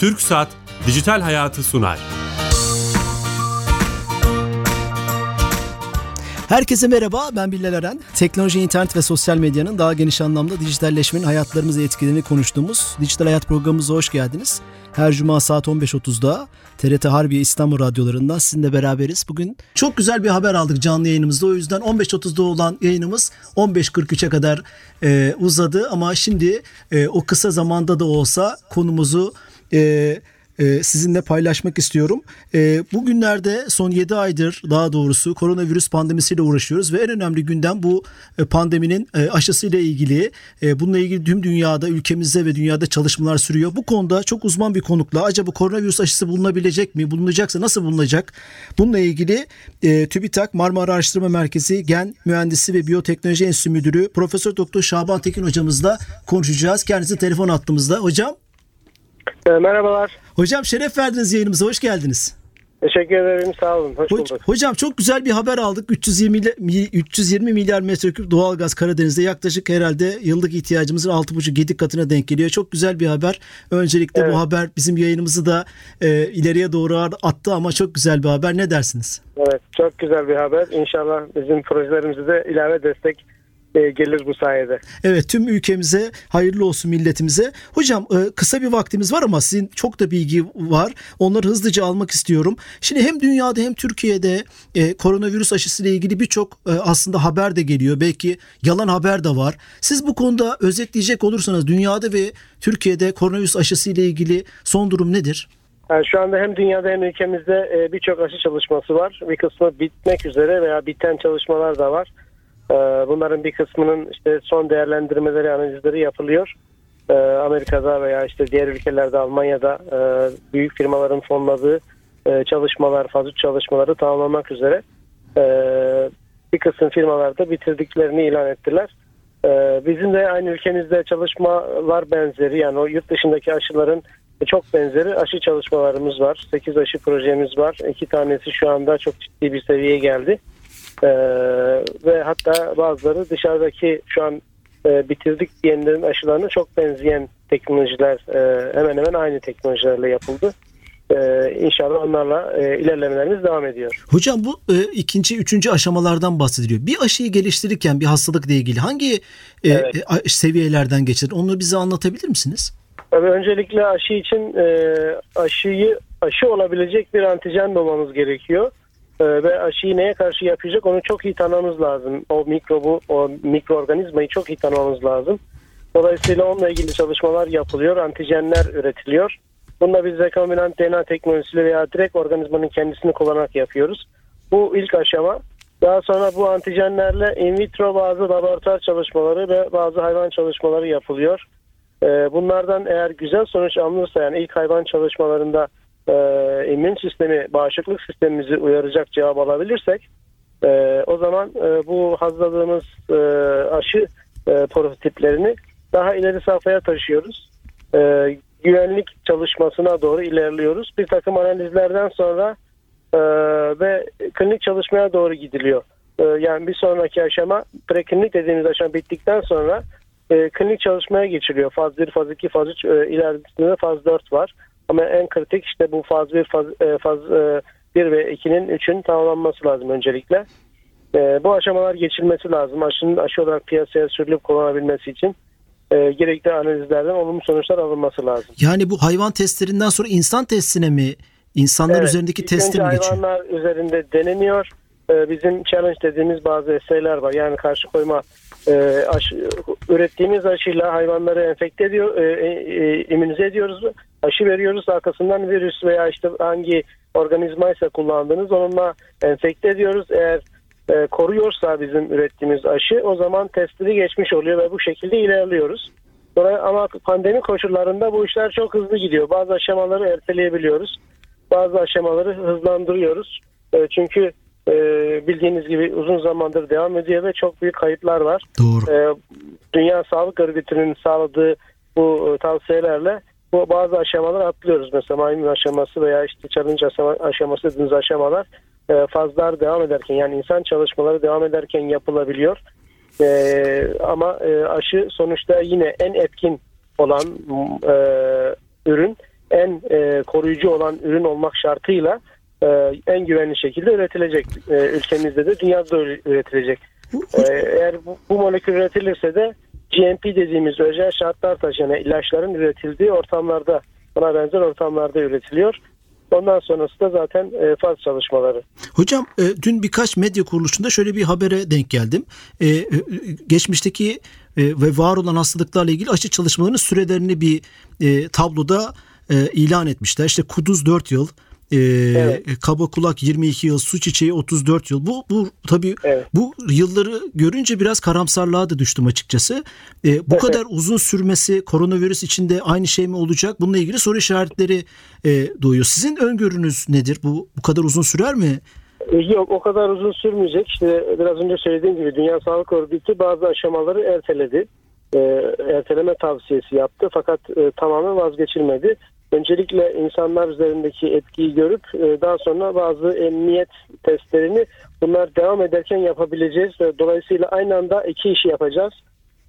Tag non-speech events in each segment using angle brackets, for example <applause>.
Türk Saat Dijital Hayatı sunar. Herkese merhaba, ben Bilal Eren. Teknoloji, internet ve sosyal medyanın daha geniş anlamda dijitalleşmenin hayatlarımızı etkilerini konuştuğumuz Dijital Hayat programımıza hoş geldiniz. Her cuma saat 15.30'da TRT Harbiye İstanbul radyolarından sizinle beraberiz. Bugün çok güzel bir haber aldık canlı yayınımızda. O yüzden 15.30'da olan yayınımız 15.43'e kadar e, uzadı. Ama şimdi e, o kısa zamanda da olsa konumuzu... E, e, sizinle paylaşmak istiyorum. E, bugünlerde son 7 aydır daha doğrusu koronavirüs pandemisiyle uğraşıyoruz ve en önemli gündem bu e, pandeminin e, aşısıyla ilgili. E, bununla ilgili tüm dünyada, ülkemizde ve dünyada çalışmalar sürüyor. Bu konuda çok uzman bir konukla acaba koronavirüs aşısı bulunabilecek mi? Bulunacaksa nasıl bulunacak? Bununla ilgili e, TÜBİTAK Marmara Araştırma Merkezi Gen Mühendisi ve Biyoteknoloji Enstitüsü Müdürü Profesör Doktor Şaban Tekin hocamızla konuşacağız. Kendisi telefon attığımızda. Hocam e, merhabalar. Hocam şeref verdiniz yayınımıza. Hoş geldiniz. Teşekkür ederim. Sağ olun. Hoş bulduk. Hocam çok güzel bir haber aldık. 320 320 milyar metreküp doğalgaz Karadeniz'de yaklaşık herhalde yıllık ihtiyacımızın 6,5-7 katına denk geliyor. Çok güzel bir haber. Öncelikle evet. bu haber bizim yayınımızı da e, ileriye doğru attı ama çok güzel bir haber. Ne dersiniz? Evet, çok güzel bir haber. İnşallah bizim projelerimize de ilave destek e, gelir bu sayede. Evet tüm ülkemize hayırlı olsun milletimize. Hocam e, kısa bir vaktimiz var ama sizin çok da bilgi var. Onları hızlıca almak istiyorum. Şimdi hem dünyada hem Türkiye'de e, koronavirüs aşısı ile ilgili birçok aslında haber de geliyor. Belki yalan haber de var. Siz bu konuda özetleyecek olursanız dünyada ve Türkiye'de koronavirüs aşısı ile ilgili son durum nedir? Yani şu anda hem dünyada hem ülkemizde birçok aşı çalışması var. Bir kısmı bitmek üzere veya biten çalışmalar da var. Ee, bunların bir kısmının işte son değerlendirmeleri, analizleri yapılıyor. Ee, Amerika'da veya işte diğer ülkelerde Almanya'da e, büyük firmaların fonladığı e, çalışmalar, fazla çalışmaları tamamlamak üzere ee, bir kısım firmalarda bitirdiklerini ilan ettiler. Bizim de aynı ülkemizde çalışmalar benzeri yani o yurt dışındaki aşıların çok benzeri aşı çalışmalarımız var. 8 aşı projemiz var. İki tanesi şu anda çok ciddi bir seviyeye geldi. Ee, ve hatta bazıları dışarıdaki şu an e, bitirdik diyenlerin aşılarına çok benzeyen teknolojiler e, hemen hemen aynı teknolojilerle yapıldı. Ee, inşallah onlarla e, ilerlemelerimiz devam ediyor. Hocam bu e, ikinci, üçüncü aşamalardan bahsediliyor. Bir aşıyı geliştirirken bir hastalıkla ilgili hangi e, evet. e, seviyelerden geçer? Onu bize anlatabilir misiniz? Tabii öncelikle aşı için e, aşıyı aşı olabilecek bir antijen bulmamız gerekiyor. Ee, ve aşıyı neye karşı yapacak onu çok iyi tanımamız lazım. O mikrobu, o mikroorganizmayı çok iyi tanımamız lazım. Dolayısıyla onunla ilgili çalışmalar yapılıyor, antijenler üretiliyor. Bunda biz rekombinant DNA teknolojisiyle veya direkt organizmanın kendisini kullanarak yapıyoruz. Bu ilk aşama. Daha sonra bu antijenlerle in vitro bazı laboratuvar çalışmaları ve bazı hayvan çalışmaları yapılıyor. Ee, bunlardan eğer güzel sonuç alınırsa yani ilk hayvan çalışmalarında e, immün sistemi, bağışıklık sistemimizi uyaracak cevap alabilirsek e, o zaman e, bu hazırladığımız e, aşı e, prototiplerini daha ileri safhaya taşıyoruz. E, güvenlik çalışmasına doğru ilerliyoruz. Bir takım analizlerden sonra e, ve klinik çalışmaya doğru gidiliyor. E, yani bir sonraki aşama preklinik dediğimiz aşama bittikten sonra e, klinik çalışmaya geçiliyor. Faz 1, faz 2, faz 3 e, ilerisinde faz 4 var. Ama en kritik işte bu faz 1, faz, e, faz 1 e, ve 2'nin 3'ün tamamlanması lazım öncelikle. E, bu aşamalar geçilmesi lazım. Aşının aşı olarak piyasaya sürülüp kullanabilmesi için e, gerekli analizlerden olumlu sonuçlar alınması lazım. Yani bu hayvan testlerinden sonra insan testine mi, insanlar evet, üzerindeki teste mi geçiyor? hayvanlar üzerinde deneniyor. E, bizim challenge dediğimiz bazı eseyler var. Yani karşı koyma e, aşı, ürettiğimiz aşıyla hayvanları enfekte ediyor, e, e, e, immünize ediyoruz. Aşı veriyoruz. Arkasından virüs veya işte hangi organizmaysa kullandığınız onunla enfekte ediyoruz. Eğer e, koruyorsa bizim ürettiğimiz aşı o zaman testleri geçmiş oluyor ve bu şekilde ilerliyoruz. Ama pandemi koşullarında bu işler çok hızlı gidiyor. Bazı aşamaları erteleyebiliyoruz. Bazı aşamaları hızlandırıyoruz. E, çünkü e, bildiğiniz gibi uzun zamandır devam ediyor ve çok büyük kayıplar var. Doğru. E, Dünya Sağlık Örgütü'nün sağladığı bu e, tavsiyelerle bu bazı aşamalar atlıyoruz. Mesela maymun aşaması veya işte challenge aşaması dediğimiz aşamalar e, fazlar devam ederken yani insan çalışmaları devam ederken yapılabiliyor. E, ama e, aşı sonuçta yine en etkin olan e, ürün en e, koruyucu olan ürün olmak şartıyla e, en güvenli şekilde üretilecek. E, ülkemizde de dünyada da üretilecek. E, eğer bu, bu molekül üretilirse de GMP dediğimiz özel şartlar taşıyan ilaçların üretildiği ortamlarda buna benzer ortamlarda üretiliyor. Ondan sonrası da zaten e, faz çalışmaları. Hocam e, dün birkaç medya kuruluşunda şöyle bir habere denk geldim. E, geçmişteki ve var olan hastalıklarla ilgili aşı çalışmalarının sürelerini bir tabloda ilan etmişler. İşte Kuduz 4 yıl, e, evet. Kaba Kulak 22 yıl, Su Çiçeği 34 yıl. Bu bu tabii evet. bu yılları görünce biraz karamsarlığa da düştüm açıkçası. E, bu evet. kadar uzun sürmesi koronavirüs içinde aynı şey mi olacak? Bununla ilgili soru işaretleri e, doğuyor. Sizin öngörünüz nedir? Bu bu kadar uzun sürer mi? E, yok o kadar uzun sürmeyecek. İşte biraz önce söylediğim gibi Dünya Sağlık Örgütü bazı aşamaları erteledi. E, erteleme tavsiyesi yaptı fakat e, tamamen vazgeçilmedi öncelikle insanlar üzerindeki etkiyi görüp e, daha sonra bazı emniyet testlerini bunlar devam ederken yapabileceğiz. Dolayısıyla aynı anda iki işi yapacağız.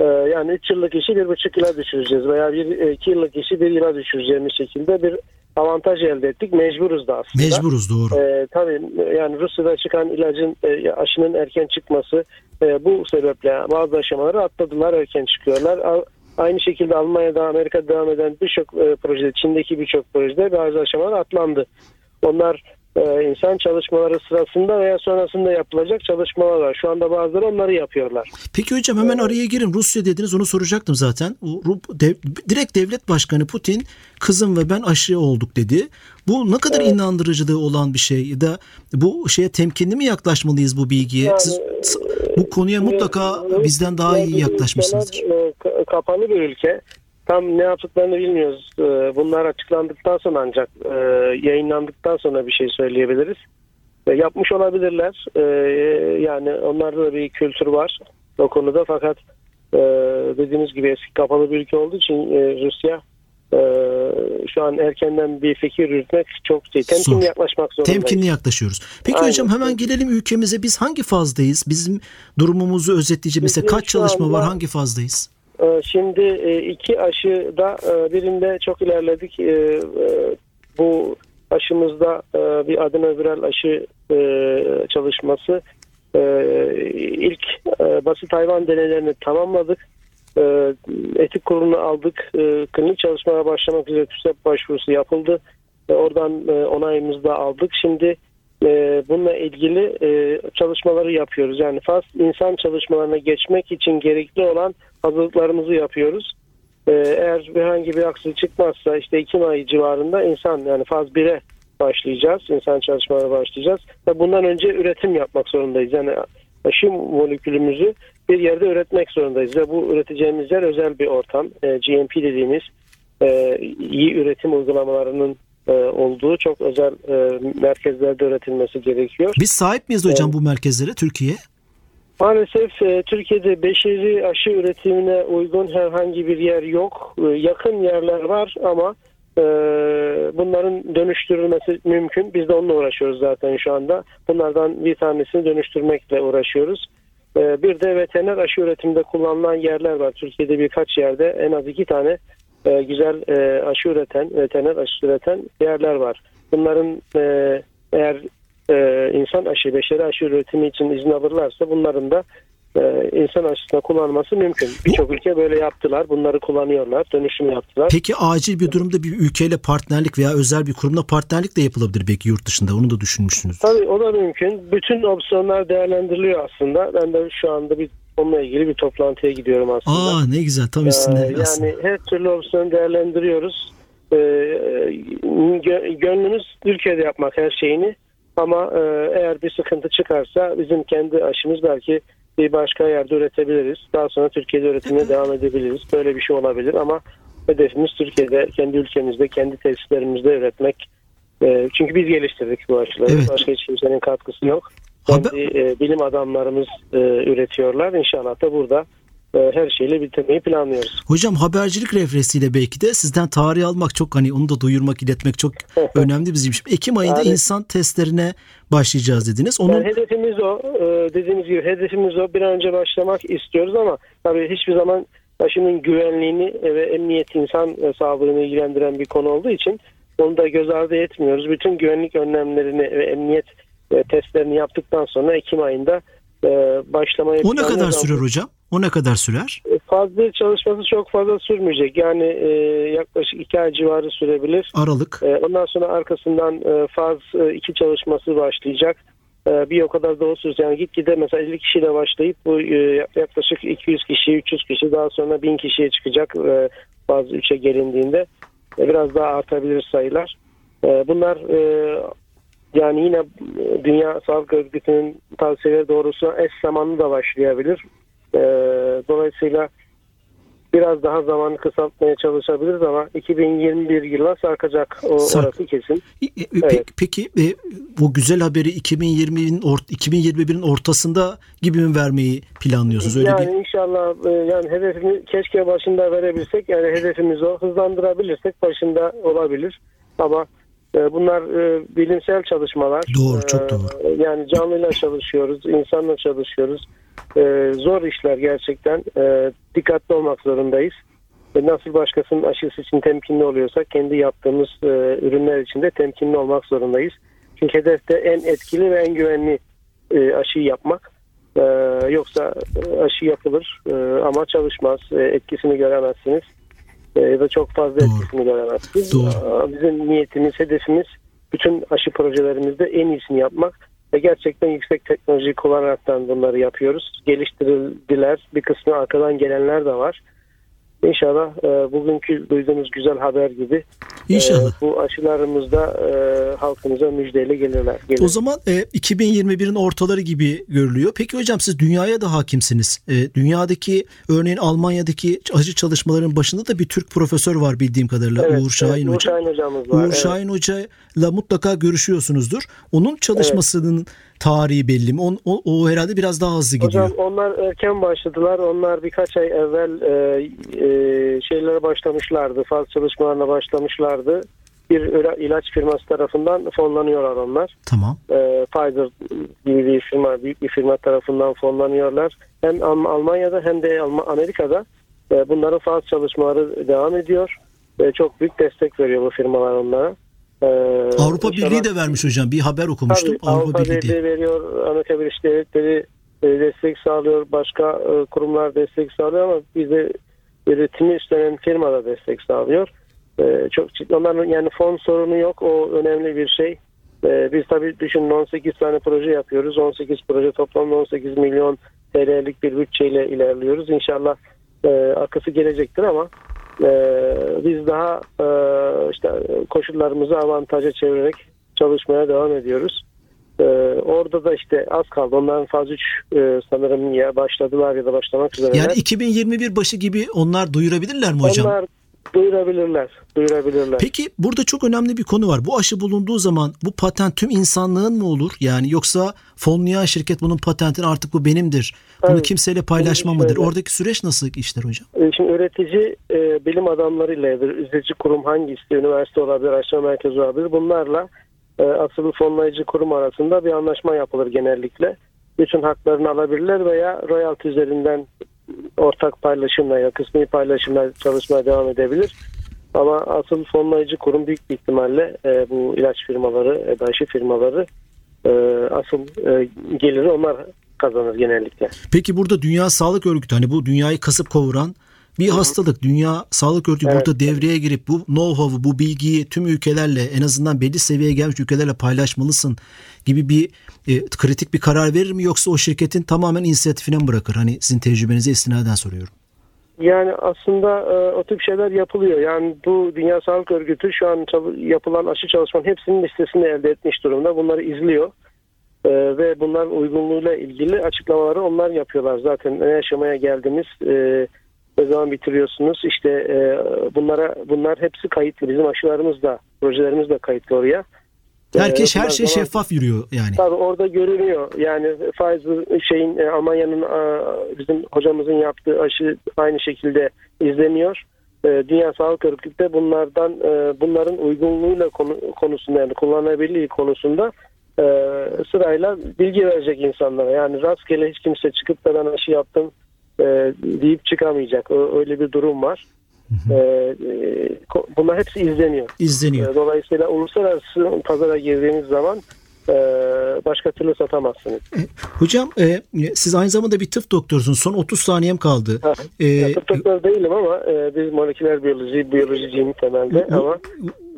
E, yani 3 yıllık işi bir buçuk yıla düşüreceğiz veya 2 yıllık işi bir yıla düşüreceğimiz şekilde bir avantaj elde ettik. Mecburuz da aslında. Mecburuz doğru. Ee, tabii yani Rusya'da çıkan ilacın e, aşının erken çıkması e, bu sebeple bazı aşamaları atladılar erken çıkıyorlar. Aynı şekilde Almanya'da, Amerika'da devam eden birçok e, projede, Çin'deki birçok projede bazı aşamalar atlandı. Onlar e, insan çalışmaları sırasında veya sonrasında yapılacak çalışmalar var. Şu anda bazıları onları yapıyorlar. Peki hocam hemen araya girin. Rusya dediniz onu soracaktım zaten. Dev, direkt devlet başkanı Putin kızım ve ben aşı olduk dedi. Bu ne kadar evet. inandırıcılığı olan bir şey ya da bu şeye temkinli mi yaklaşmalıyız bu bilgiye? Yani, Siz, bu konuya mutlaka bizden daha iyi yaklaşmışsınızdır. E, kapalı bir ülke. Tam ne yaptıklarını bilmiyoruz. E, bunlar açıklandıktan sonra ancak e, yayınlandıktan sonra bir şey söyleyebiliriz. Yapmış olabilirler. Yani onlarda da bir kültür var o konuda fakat dediğimiz gibi eski kapalı bir ülke olduğu için Rusya şu an erkenden bir fikir yürütmek çok şey. Temkinli yaklaşmak zorundayız. Temkinli yaklaşıyoruz. Peki Aynen. hocam hemen gelelim ülkemize. Biz hangi fazdayız? Bizim durumumuzu özetleyecek mesela kaç çalışma anda, var? Hangi fazdayız? E, şimdi e, iki aşıda e, birinde çok ilerledik. Bu aşımızda bir adenoviral aşı çalışması ilk basit hayvan deneylerini tamamladık. Etik kurulunu aldık. Klinik çalışmaya başlamak üzere TÜSEP başvurusu yapıldı. Oradan onayımızı da aldık. Şimdi bununla ilgili çalışmaları yapıyoruz. Yani faz insan çalışmalarına geçmek için gerekli olan hazırlıklarımızı yapıyoruz. Ee, eğer herhangi bir aksilik çıkmazsa işte Ekim ayı civarında insan yani faz 1'e başlayacağız. İnsan çalışmalara başlayacağız. Ve bundan önce üretim yapmak zorundayız. Yani aşı molekülümüzü bir yerde üretmek zorundayız. Ve bu üreteceğimiz yer özel bir ortam. E, GMP dediğimiz e, iyi üretim uygulamalarının e, olduğu çok özel e, merkezlerde üretilmesi gerekiyor. Biz sahip miyiz hocam e, bu merkezlere Türkiye? Maalesef e, Türkiye'de beşeri aşı üretimine uygun herhangi bir yer yok. E, yakın yerler var ama e, bunların dönüştürülmesi mümkün. Biz de onunla uğraşıyoruz zaten şu anda. Bunlardan bir tanesini dönüştürmekle uğraşıyoruz. E, bir de veteriner aşı üretiminde kullanılan yerler var. Türkiye'de birkaç yerde en az iki tane e, güzel e, aşı üreten, veteriner aşı üreten yerler var. Bunların e, eğer e, insan aşı, beşeri aşı üretimi için izin alırlarsa bunların da e, insan aşısına kullanılması mümkün. Birçok ülke böyle yaptılar. Bunları kullanıyorlar. Dönüşüm yaptılar. Peki acil bir durumda bir ülkeyle partnerlik veya özel bir kurumla partnerlik de yapılabilir belki yurt dışında. Onu da düşünmüşsünüz. Tabii o da mümkün. Bütün opsiyonlar değerlendiriliyor aslında. Ben de şu anda bir onunla ilgili bir toplantıya gidiyorum aslında. Aa ne güzel tam üstünde. Ee, yani her türlü opsiyonu değerlendiriyoruz. Ee, gönlümüz Türkiye'de yapmak her şeyini ama e, eğer bir sıkıntı çıkarsa bizim kendi aşımız belki bir başka yerde üretebiliriz. Daha sonra Türkiye'de üretimine <laughs> devam edebiliriz. Böyle bir şey olabilir ama hedefimiz Türkiye'de, kendi ülkemizde, kendi tesislerimizde üretmek. E, çünkü biz geliştirdik bu aşıları. Evet. Başka hiç kimsenin katkısı yok. Kendi e, bilim adamlarımız e, üretiyorlar. İnşallah da burada e, her şeyle bitirmeyi planlıyoruz. Hocam habercilik refleksiyle belki de sizden tarih almak çok hani onu da duyurmak, iletmek çok önemli bizim için. Ekim ayında yani, insan testlerine başlayacağız dediniz. Onun... Yani hedefimiz o. Dediğimiz gibi hedefimiz o. Bir an önce başlamak istiyoruz ama tabii hiçbir zaman aşının güvenliğini ve emniyet insan sağlığını ilgilendiren bir konu olduğu için onu da göz ardı etmiyoruz. Bütün güvenlik önlemlerini ve emniyet e, testlerini yaptıktan sonra Ekim ayında e, başlamaya O ne kadar sürer hocam? O ne kadar sürer? Faz çalışması çok fazla sürmeyecek. Yani e, yaklaşık iki ay civarı sürebilir. Aralık. E, ondan sonra arkasından e, faz 2 e, çalışması başlayacak. E, bir o kadar da o sürecek. Yani gitgide mesela 50 kişiyle başlayıp bu e, yaklaşık 200 kişi, 300 kişi daha sonra 1000 kişiye çıkacak e, faz 3'e gelindiğinde. E, biraz daha artabilir sayılar. E, bunlar e, yani yine Dünya Sağlık Örgütü'nün tavsiyeleri doğrusu eş zamanlı da başlayabilir. E, dolayısıyla biraz daha zamanı kısaltmaya çalışabiliriz ama 2021 yılına sarkacak o Sark. orası kesin. E, e, evet. Peki e, bu güzel haberi 2020'nin or, 2021'in ortasında gibi mi vermeyi planlıyorsunuz? Öyle yani bir... inşallah e, yani hedefimi keşke başında verebilsek yani hedefimiz o hızlandırabilirsek başında olabilir ama e, bunlar e, bilimsel çalışmalar. Doğru, çok doğru. Yani canlıyla çalışıyoruz, insanla çalışıyoruz. Zor işler gerçekten. Dikkatli olmak zorundayız. Nasıl başkasının aşısı için temkinli oluyorsak kendi yaptığımız ürünler için de temkinli olmak zorundayız. Çünkü hedefte en etkili ve en güvenli aşıyı yapmak. Yoksa aşı yapılır ama çalışmaz, etkisini göremezsiniz ya da çok fazla Doğru. etkisini göremezsiniz. Doğru. Bizim niyetimiz, hedefimiz bütün aşı projelerimizde en iyisini yapmak ve gerçekten yüksek teknoloji kullanaraktan bunları yapıyoruz. Geliştirildiler. Bir kısmı arkadan gelenler de var. İnşallah e, bugünkü duyduğunuz güzel haber gibi İnşallah. E, bu aşılarımızda e, halkımıza müjdeyle gelirler. Gelir. O zaman e, 2021'in ortaları gibi görülüyor. Peki hocam siz dünyaya da hakimsiniz. E, dünyadaki örneğin Almanya'daki aşı çalışmaların başında da bir Türk profesör var bildiğim kadarıyla evet, Uğur Şahin evet, Hoca. Uğur Şahin hocamız var. Uğur evet. Şahin Hoca'yla mutlaka görüşüyorsunuzdur. Onun çalışmasının evet tarihi belli mi? O, o, o herhalde biraz daha hızlı gidiyor. Hocam onlar erken başladılar. Onlar birkaç ay evvel e, e, şeylere başlamışlardı. Faz çalışmalarına başlamışlardı. Bir ilaç firması tarafından fonlanıyorlar onlar. Tamam. E, Pfizer gibi bir firma, büyük bir firma tarafından fonlanıyorlar. Hem Almanya'da hem de Amerika'da e, bunların faz çalışmaları devam ediyor. E, çok büyük destek veriyor bu firmalar onlara. Ee, Avrupa Birliği de vermiş hocam. Bir haber okumuştum. Tabii, Avrupa, Avrupa Birliği veriyor. Amerika Birleşik Devletleri e, destek sağlıyor. Başka e, kurumlar destek sağlıyor ama bize üretimi üstlenen firma da destek sağlıyor. E, çok ciddi. Onların yani fon sorunu yok. O önemli bir şey. Biz tabii düşünün 18 tane proje yapıyoruz. 18 proje toplamda 18 milyon TL'lik bir bütçeyle ilerliyoruz. İnşallah arkası gelecektir ama ee, biz daha e, işte koşullarımızı avantaja çevirerek çalışmaya devam ediyoruz. Ee, orada da işte az kaldı. Onların faz 3 e, sanırım ya başladılar ya da başlamak üzere. Yani 2021 başı gibi onlar duyurabilirler mi hocam? Onlar Duyurabilirler. Duyurabilirler. Peki burada çok önemli bir konu var. Bu aşı bulunduğu zaman bu patent tüm insanlığın mı olur? Yani yoksa fonlayan şirket bunun patentini artık bu benimdir. Bunu evet. kimseyle paylaşma mıdır? Oradaki süreç nasıl işler hocam? E, şimdi üretici e, bilim adamlarıyla ya da üretici kurum hangisi üniversite olabilir, araştırma merkezi olabilir. Bunlarla e, asıl fonlayıcı kurum arasında bir anlaşma yapılır genellikle. Bütün haklarını alabilirler veya royalty üzerinden ortak paylaşımla ya kısmi paylaşımla çalışmaya devam edebilir. Ama asıl fonlayıcı kurum büyük bir ihtimalle e, bu ilaç firmaları, e, firmaları e, asıl e, geliri onlar kazanır genellikle. Peki burada Dünya Sağlık Örgütü hani bu dünyayı kasıp kavuran bir hastalık. Dünya Sağlık Örgütü evet. burada devreye girip bu know-how'u, bu bilgiyi tüm ülkelerle en azından belli seviyeye gelmiş ülkelerle paylaşmalısın gibi bir e, kritik bir karar verir mi yoksa o şirketin tamamen inisiyatifine mi bırakır? Hani sizin tecrübenize istinaden soruyorum. Yani aslında e, o tip şeyler yapılıyor. Yani bu Dünya Sağlık Örgütü şu an yapılan aşı çalışmanın hepsinin listesini elde etmiş durumda. Bunları izliyor. E, ve bunların uygunluğuyla ilgili açıklamaları onlar yapıyorlar. Zaten ne aşamaya geldiğimiz e, ne zaman bitiriyorsunuz? İşte e, bunlara bunlar hepsi kayıtlı. Bizim aşılarımız da, projelerimiz de kayıtlı oraya. Herkes her şey zaman, şeffaf yürüyor yani. Tabii orada görünüyor. Yani Pfizer şeyin e, Almanya'nın e, bizim hocamızın yaptığı aşı aynı şekilde izleniyor. E, Dünya Sağlık Örgütü de bunlardan bunların uygunluğuyla konu, konusunda yani kullanılabilirliği konusunda sırayla bilgi verecek insanlara. Yani rastgele hiç kimse çıkıp da ben aşı yaptım e, deyip çıkamayacak. Öyle bir durum var. Hı hı. E, bunlar hepsi izleniyor. İzleniyor. Dolayısıyla uluslararası pazara girdiğiniz zaman başka türlü satamazsınız. Hocam e, siz aynı zamanda bir tıp doktorsunuz. Son 30 saniyem kaldı. Ha, e, tıp doktoru değilim ama e, biz moleküler biyoloji, biyolojiciyim temelde bu,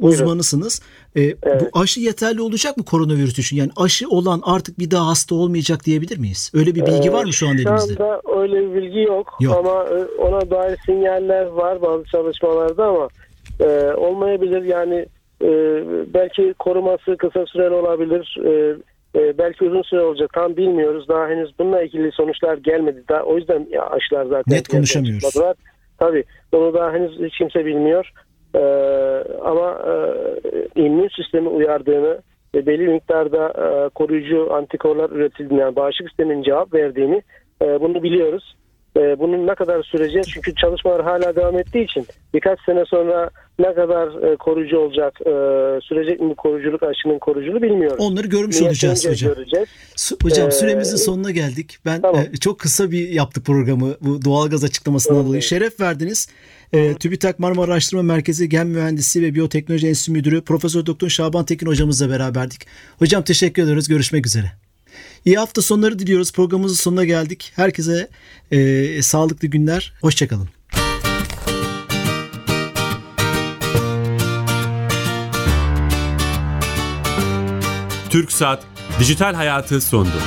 ama uzmanısınız. E, evet. Bu aşı yeterli olacak mı koronavirüs için? Yani aşı olan artık bir daha hasta olmayacak diyebilir miyiz? Öyle bir bilgi var mı şu an elimizde? Şu anda öyle bir bilgi yok, yok. ama ona dair sinyaller var bazı çalışmalarda ama e, olmayabilir. Yani e, belki koruması kısa süreli olabilir. E, e, belki uzun süre olacak. Tam bilmiyoruz. Daha henüz bununla ilgili sonuçlar gelmedi. Daha, o yüzden aşılar zaten net konuşamıyoruz. Tabii. Onu daha henüz hiç kimse bilmiyor. E, ama e, immün sistemi uyardığını ve belli miktarda e, koruyucu antikorlar üretildiğini, yani bağışıklık sistemin cevap verdiğini e, bunu biliyoruz. E, bunun ne kadar süreceğiz? Çünkü çalışmalar hala devam ettiği için birkaç sene sonra ne kadar e, koruyucu olacak, e, sürecek mi koruyuculuk, aşının koruyuculuğu bilmiyorum. Onları görmüş Niyet olacağız hocam. Göreceğiz. hocam ee, süremizin sonuna geldik. Ben tamam. e, çok kısa bir yaptık programı bu doğalgaz açıklamasından evet. dolayı. Şeref verdiniz. E, TÜBİTAK Marmara Araştırma Merkezi Gen Mühendisi ve Biyoteknoloji Enstitüsü Müdürü Profesör Doktor Şaban Tekin hocamızla beraberdik. Hocam teşekkür ederiz. Görüşmek üzere. İyi hafta sonları diliyoruz. Programımızın sonuna geldik. Herkese e, sağlıklı günler. Hoşçakalın. Türk Saat Dijital Hayatı sondu.